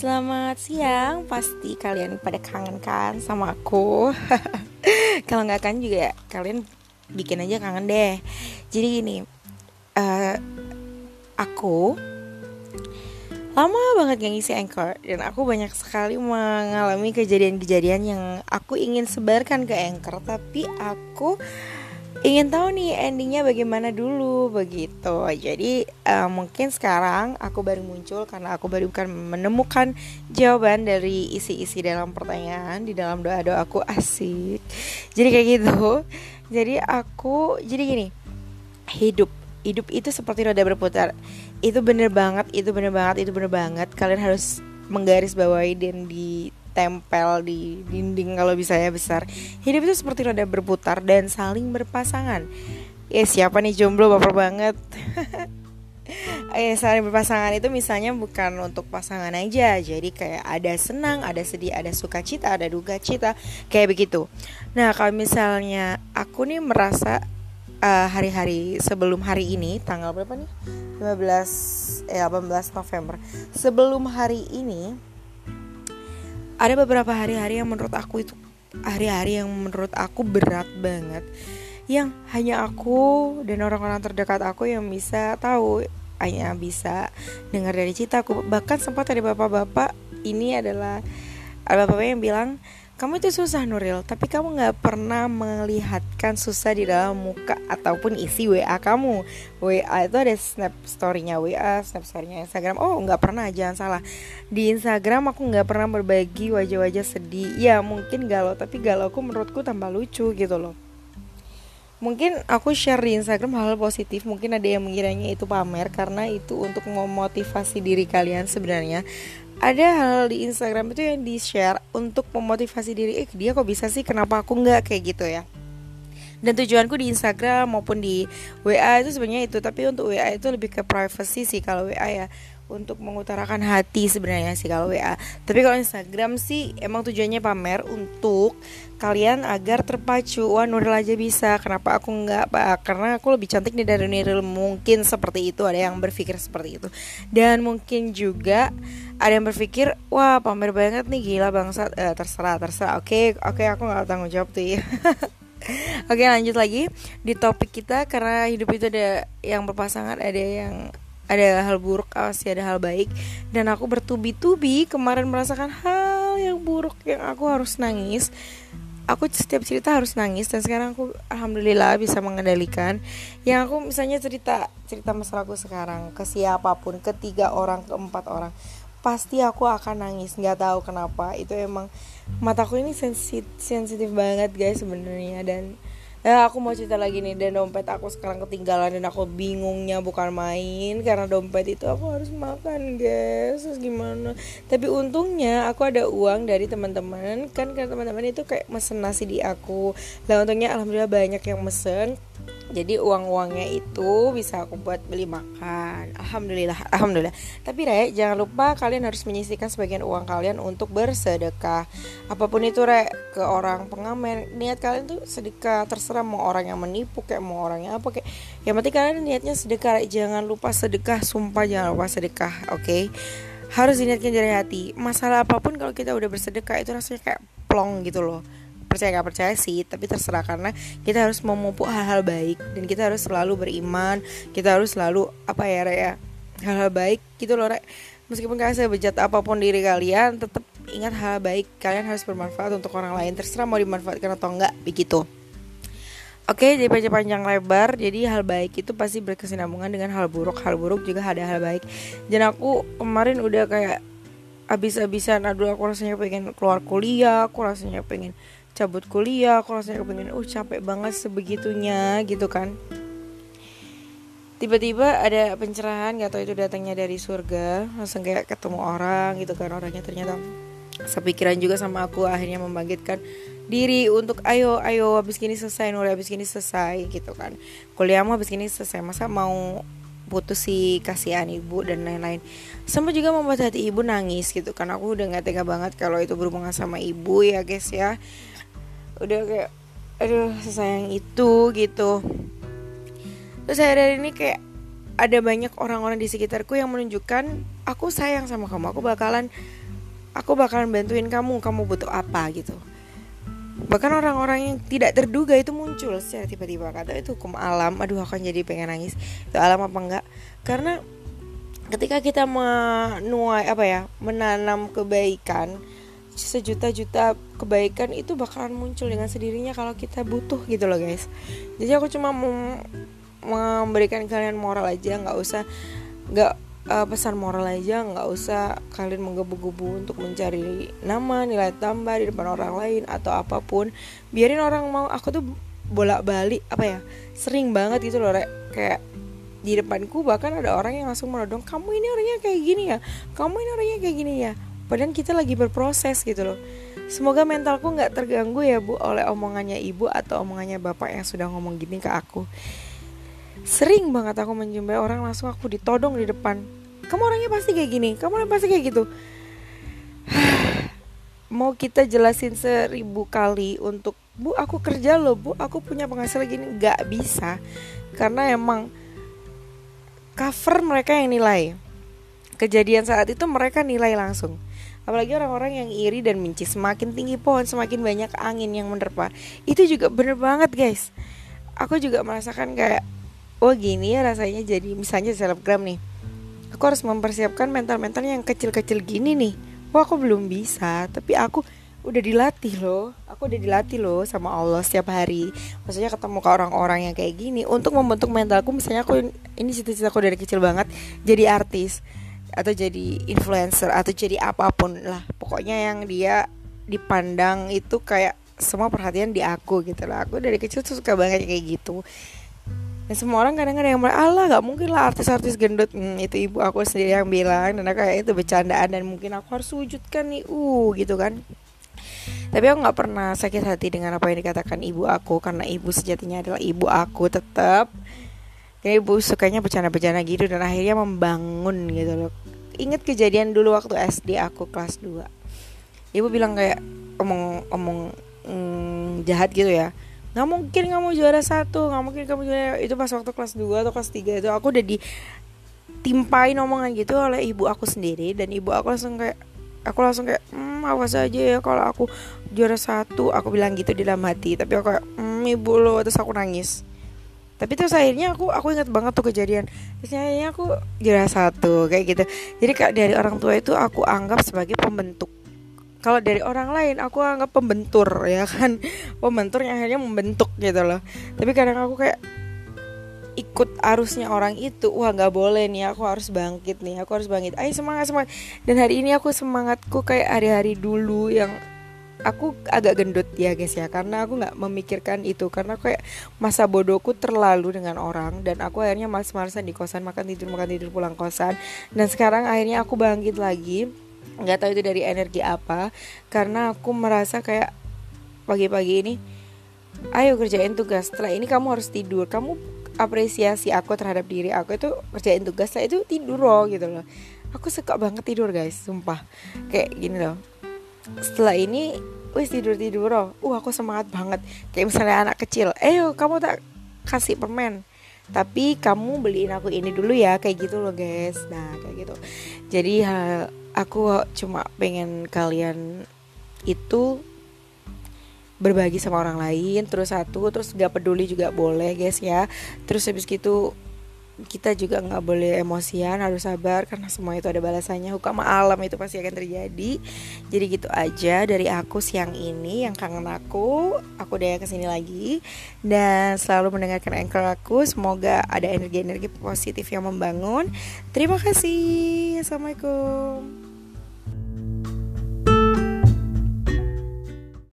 Selamat siang, pasti kalian pada kangen kan sama aku? Kalau nggak kan juga kalian bikin aja kangen deh. Jadi gini, uh, aku lama banget gak ngisi anchor Dan aku banyak sekali mengalami kejadian-kejadian yang aku ingin sebarkan ke anchor Tapi aku ingin tahu nih endingnya bagaimana dulu begitu. Jadi uh, mungkin sekarang aku baru muncul karena aku baru bukan menemukan jawaban dari isi-isi dalam pertanyaan di dalam doa-doa aku. Asik. Jadi kayak gitu. Jadi aku jadi gini. Hidup. Hidup itu seperti roda berputar. Itu bener banget itu bener banget itu bener banget. Kalian harus menggaris bawahi dan di tempel di dinding kalau bisa ya besar. Hidup itu seperti roda berputar dan saling berpasangan. Ya siapa nih jomblo baper banget. eh saling berpasangan itu misalnya bukan untuk pasangan aja. Jadi kayak ada senang, ada sedih, ada sukacita, ada duka cita, kayak begitu. Nah, kalau misalnya aku nih merasa eh, hari-hari uh, sebelum hari ini tanggal berapa nih? 15 eh 18 November. Sebelum hari ini ada beberapa hari-hari yang menurut aku itu hari-hari yang menurut aku berat banget. Yang hanya aku dan orang-orang terdekat aku yang bisa tahu hanya bisa dengar dari ceritaku. Bahkan sempat ada bapak-bapak ini adalah ada bapak-bapak yang bilang kamu itu susah Nuril tapi kamu nggak pernah melihatkan susah di dalam muka ataupun isi WA kamu. WA itu ada snap storynya WA snap storynya Instagram. Oh nggak pernah jangan salah. Di Instagram aku nggak pernah berbagi wajah-wajah sedih. Ya mungkin galau tapi galau aku menurutku tambah lucu gitu loh. Mungkin aku share di Instagram hal, hal positif. Mungkin ada yang mengiranya itu pamer karena itu untuk memotivasi diri kalian sebenarnya ada hal di Instagram itu yang di share untuk memotivasi diri eh dia kok bisa sih? Kenapa aku nggak? Kayak gitu ya dan tujuanku di Instagram maupun di WA itu sebenarnya itu tapi untuk WA itu lebih ke privacy sih kalau WA ya untuk mengutarakan hati sebenarnya sih kalau WA. Tapi kalau Instagram sih emang tujuannya pamer untuk kalian agar terpacu. Wah Nuril aja bisa, kenapa aku nggak? Karena aku lebih cantik nih dari Nuril. Mungkin seperti itu ada yang berpikir seperti itu. Dan mungkin juga ada yang berpikir, wah pamer banget nih gila bangsat. Eh, terserah, terserah. Oke, oke aku nggak tanggung jawab tuh ya. Oke lanjut lagi di topik kita karena hidup itu ada yang berpasangan ada yang ada hal buruk pasti ada hal baik. Dan aku bertubi-tubi kemarin merasakan hal yang buruk yang aku harus nangis. Aku setiap cerita harus nangis dan sekarang aku alhamdulillah bisa mengendalikan. Yang aku misalnya cerita cerita masalah aku sekarang ke siapa pun ke tiga orang ke empat orang pasti aku akan nangis nggak tahu kenapa. Itu emang mataku ini sensitif sensitif banget guys sebenarnya. Dan Ya aku mau cerita lagi nih dan dompet aku sekarang ketinggalan dan aku bingungnya bukan main karena dompet itu aku harus makan guys. Terus gimana? Tapi untungnya aku ada uang dari teman-teman. Kan karena teman-teman itu kayak mesen nasi di aku. Lah untungnya alhamdulillah banyak yang mesen jadi uang uangnya itu bisa aku buat beli makan. Alhamdulillah alhamdulillah. Tapi Rek jangan lupa kalian harus menyisihkan sebagian uang kalian untuk bersedekah. Apa pun itu Rek ke orang pengamen niat kalian tuh sedekah. Terserah mau orang yang menipu kayak mau orang yang apa kayak. Yang penting kalian niatnya sedekah Rek jangan lupa sedekah sumpah jangan lupa sedekah oke? Okay? harus diniatkan dari hati. Masalah apa pun kalau kita udah bersedekah itu rasanya kayak plong gitu loh percaya nggak percaya sih tapi terserah karena kita harus memupuk hal-hal baik dan kita harus selalu beriman kita harus selalu apa ya Raya hal-hal baik gitu loh Raya meskipun kalian sebejat apa pun diri kalian tetap ingat hal baik kalian harus bermanfaat untuk orang lain terserah mau dimanfaatkan atau enggak begitu Oke, jadi panjang lebar. Jadi hal baik itu pasti berkesinambungan dengan hal buruk. Hal buruk juga ada hal baik. Dan aku kemarin udah kayak abis-abisan. Aduh, aku rasanya pengen keluar kuliah. Aku rasanya pengen cabut kuliah aku rasanya kepengen uh capek banget sebegitunya gitu kan. Tiba-tiba ada pencerahan gak tau itu datangnya dari surga langsung kayak ketemu orang gitu kan orangnya ternyata sepikiran juga sama aku akhirnya membangkitkan diri untuk ayo ayo habis gini selesai nulis habis gini selesai gitu kan. Kuliahmu habis gini selesai masa mau putus si kasihan ibu dan lain-lain. Sempat juga membuat hati ibu nangis gitu kan aku udah nggak tega banget kalau itu berhubungan sama ibu ya guys ya udah kayak aduh sesayang itu gitu. Terus dari ini kayak ada banyak orang-orang di sekitarku yang menunjukkan aku sayang sama kamu aku bakalan aku bakalan bantuin kamu kamu butuh apa gitu. Bahkan orang-orang yang tidak terduga itu muncul secara tiba-tiba. Kata itu hukum alam aduh aku jadi pengen nangis. Itu alam apa enggak? Karena ketika kita menuai apa ya menanam kebaikan sejuta-juta kebaikan itu bakalan muncul dengan sendirinya kalau kita butuh gitu loh guys. Jadi aku cuma mau memberikan kalian moral aja nggak usah nggak uh, pesan moral aja nggak usah kalian menggebu-gebu untuk mencari nama nilai tambah di depan orang lain atau apa pun. Biarin orang mau aku tuh bolak-balik apa ya sering banget gitu loh kayak di depanku bahkan ada orang yang langsung menodong kamu ini orangnya kayak gini ya? Kamu ini orangnya kayak gini ya padahal kita lagi berproses gitu loh. Semoga mentalku nggak terganggu ya bu oleh omongannya ibu atau omongannya bapak yang sudah ngomong gini ke aku. Sering banget aku menjumpai orang langsung aku ditodong di depan. Kamu orangnya pasti kayak gini kamu orangnya pasti kayak gitu. Mau kita jelasin seribu kali untuk bu aku kerja loh bu aku punya penghasilan gini. Nggak bisa karena emang cover mereka yang nilai. Kejadian saat itu mereka nilai langsung apalagi orang-orang yang iri dan benci. Semakin tinggi pohon semakin banyak angin yang menerpa. Itu juga bener banget guys. Aku juga merasakan kayak oh gini ya rasanya jadi misalnya selebgram nih. Aku harus mempersiapkan mental-mental yang kecil-kecil gini nih. Wah aku belum bisa tapi aku udah dilatih loh. Aku udah dilatih loh sama Allah setiap hari. Maksudnya ketemu ke orang-orang yang kayak gini. Untuk membentuk mentalku misalnya aku ini cita-cita aku dari kecil banget jadi artis atau jadi influencer atau jadi apa pun lah. Pokoknya yang dia dipandang itu kayak semua perhatian di aku gitu lah. Aku dari kecil tuh suka banget kayak gitu. Dan semua orang kadang-kadang yang bilang Allah gak mungkin lah artis-artis gendut. Hmm, itu ibu aku sendiri yang bilang. Dan kayak itu bercandaan dan mungkin aku harus wujudkan nih. Uh gitu kan. Tapi aku nggak pernah sakit hati dengan apa yang dikatakan ibu aku. Karena ibu sejatinya adalah ibu aku tetap kayak ibu sukanya bercanda-bercanda gitu dan akhirnya membangun gitu loh. Inget kejadian dulu waktu SD aku kelas 2 ibu bilang kayak omong omong mm, jahat gitu ya. Nggak mungkin kamu juara satu nggak mungkin kamu juara. Itu pas waktu kelas 2 atau kelas 3 itu aku udah ditimpain omongan gitu oleh ibu aku sendiri dan ibu aku langsung kayak aku langsung kayak hmm, awas aja ya kalau aku juara satu. Aku bilang gitu di dalam hati tapi aku kayak hmm, ibu lo. Terus aku nangis tapi terus akhirnya aku aku ingat banget tuh kejadian. Terus akhirnya aku juara satu kayak gitu. Jadi kak dari orang tua itu aku anggap sebagai pembentuk. Kalau dari orang lain aku anggap pembentur ya kan? Pembentur yang akhirnya membentuk gitu loh. Tapi kadang aku kayak ikut arusnya orang itu wah nggak boleh nih aku harus bangkit nih aku harus bangkit. Ayo semangat semangat. Dan hari ini aku semangatku kayak hari-hari dulu yang aku agak gendut ya guys ya. Karena aku nggak memikirkan itu. Karena kayak masa bodohku terlalu dengan orang. Dan aku akhirnya males-malesan di kosan. Makan tidur makan tidur pulang kosan. Dan sekarang akhirnya aku bangkit lagi. Nggak tahu itu dari energi apa. Karena aku merasa kayak pagi-pagi ini ayo kerjain tugas. Setelah ini kamu harus tidur. Kamu apresiasi aku terhadap diri aku itu kerjain tugas. Saya itu tidur loh gitu loh. Aku suka banget tidur guys. Sumpah. Kayak gini loh setelah ini wis tidur tidur loh uh aku semangat banget. Kayak misalnya anak kecil ayo kamu tak kasih permen. Tapi kamu beliin aku ini dulu ya kayak gitu loh guys. Nah kayak gitu. Jadi aku cuma pengen kalian itu berbagi sama orang lain. Terus satu terus gak peduli juga boleh guys ya. Terus habis gitu kita juga nggak boleh emosian harus sabar karena semua itu ada balasannya. Hukum alam itu pasti akan terjadi. Jadi gitu aja dari aku siang ini. Yang kangen aku aku udah ke sini lagi. Dan selalu mendengarkan anchor aku. Semoga ada energi-energi positif yang membangun. Terima kasih. Assalamualaikum